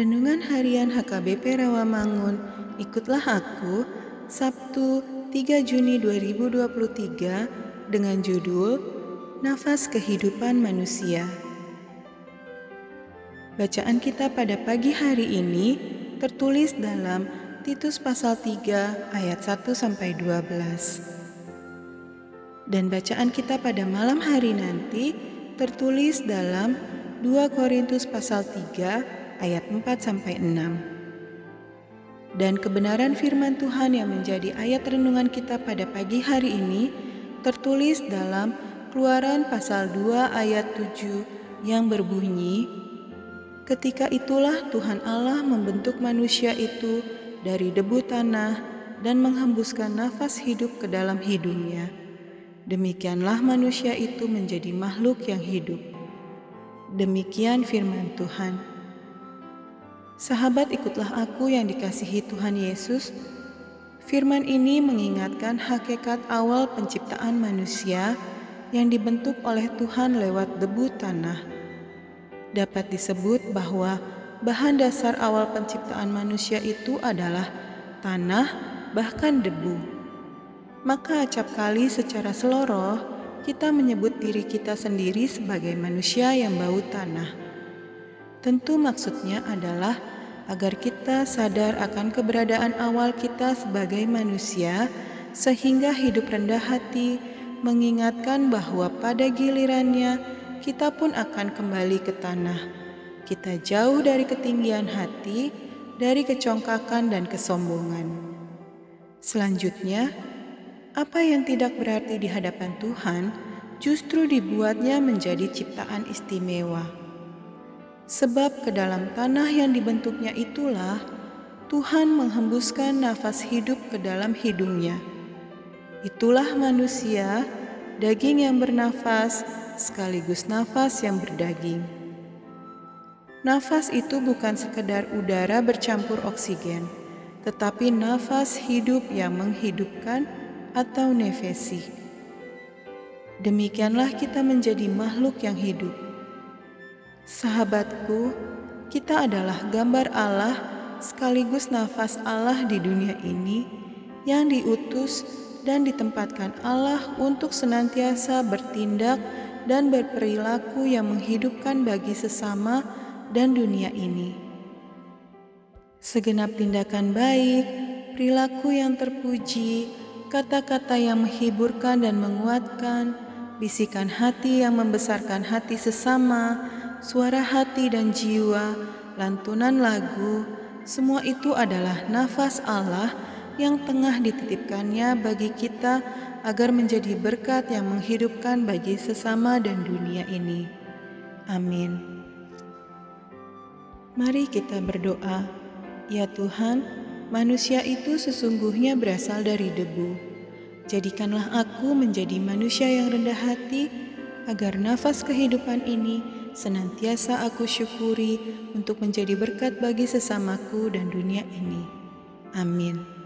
Renungan Harian HKBP Rawamangun, ikutlah aku, Sabtu 3 Juni 2023 dengan judul Nafas Kehidupan Manusia. Bacaan kita pada pagi hari ini tertulis dalam Titus pasal 3 ayat 1 sampai 12. Dan bacaan kita pada malam hari nanti tertulis dalam 2 Korintus pasal 3 ayat 4 sampai 6. Dan kebenaran firman Tuhan yang menjadi ayat renungan kita pada pagi hari ini tertulis dalam Keluaran pasal 2 ayat 7 yang berbunyi Ketika itulah Tuhan Allah membentuk manusia itu dari debu tanah dan menghembuskan nafas hidup ke dalam hidungnya. Demikianlah manusia itu menjadi makhluk yang hidup. Demikian firman Tuhan. Sahabat, ikutlah aku yang dikasihi Tuhan Yesus. Firman ini mengingatkan hakikat awal penciptaan manusia yang dibentuk oleh Tuhan lewat debu tanah. Dapat disebut bahwa bahan dasar awal penciptaan manusia itu adalah tanah, bahkan debu. Maka acap kali secara seloroh kita menyebut diri kita sendiri sebagai manusia yang bau tanah. Tentu maksudnya adalah agar kita sadar akan keberadaan awal kita sebagai manusia, sehingga hidup rendah hati mengingatkan bahwa pada gilirannya kita pun akan kembali ke tanah. Kita jauh dari ketinggian hati, dari kecongkakan dan kesombongan. Selanjutnya, apa yang tidak berarti di hadapan Tuhan justru dibuatnya menjadi ciptaan istimewa Sebab ke dalam tanah yang dibentuknya itulah Tuhan menghembuskan nafas hidup ke dalam hidungnya. Itulah manusia, daging yang bernafas, sekaligus nafas yang berdaging. Nafas itu bukan sekedar udara bercampur oksigen, tetapi nafas hidup yang menghidupkan atau nefesi. Demikianlah kita menjadi makhluk yang hidup Sahabatku, kita adalah gambar Allah sekaligus nafas Allah di dunia ini yang diutus dan ditempatkan Allah untuk senantiasa bertindak dan berperilaku yang menghidupkan bagi sesama dan dunia ini. Segenap tindakan baik, perilaku yang terpuji, kata-kata yang menghiburkan dan menguatkan, bisikan hati yang membesarkan hati sesama, suara hati dan jiwa, lantunan lagu, semua itu adalah nafas Allah yang tengah dititipkannya bagi kita agar menjadi berkat yang menghidupkan bagi sesama dan dunia ini. Amin. Mari kita berdoa. Ya Tuhan, manusia itu sesungguhnya berasal dari debu. Jadikanlah aku menjadi manusia yang rendah hati agar nafas kehidupan ini senantiasa aku syukuri untuk menjadi berkat bagi sesamaku dan dunia ini. Amin.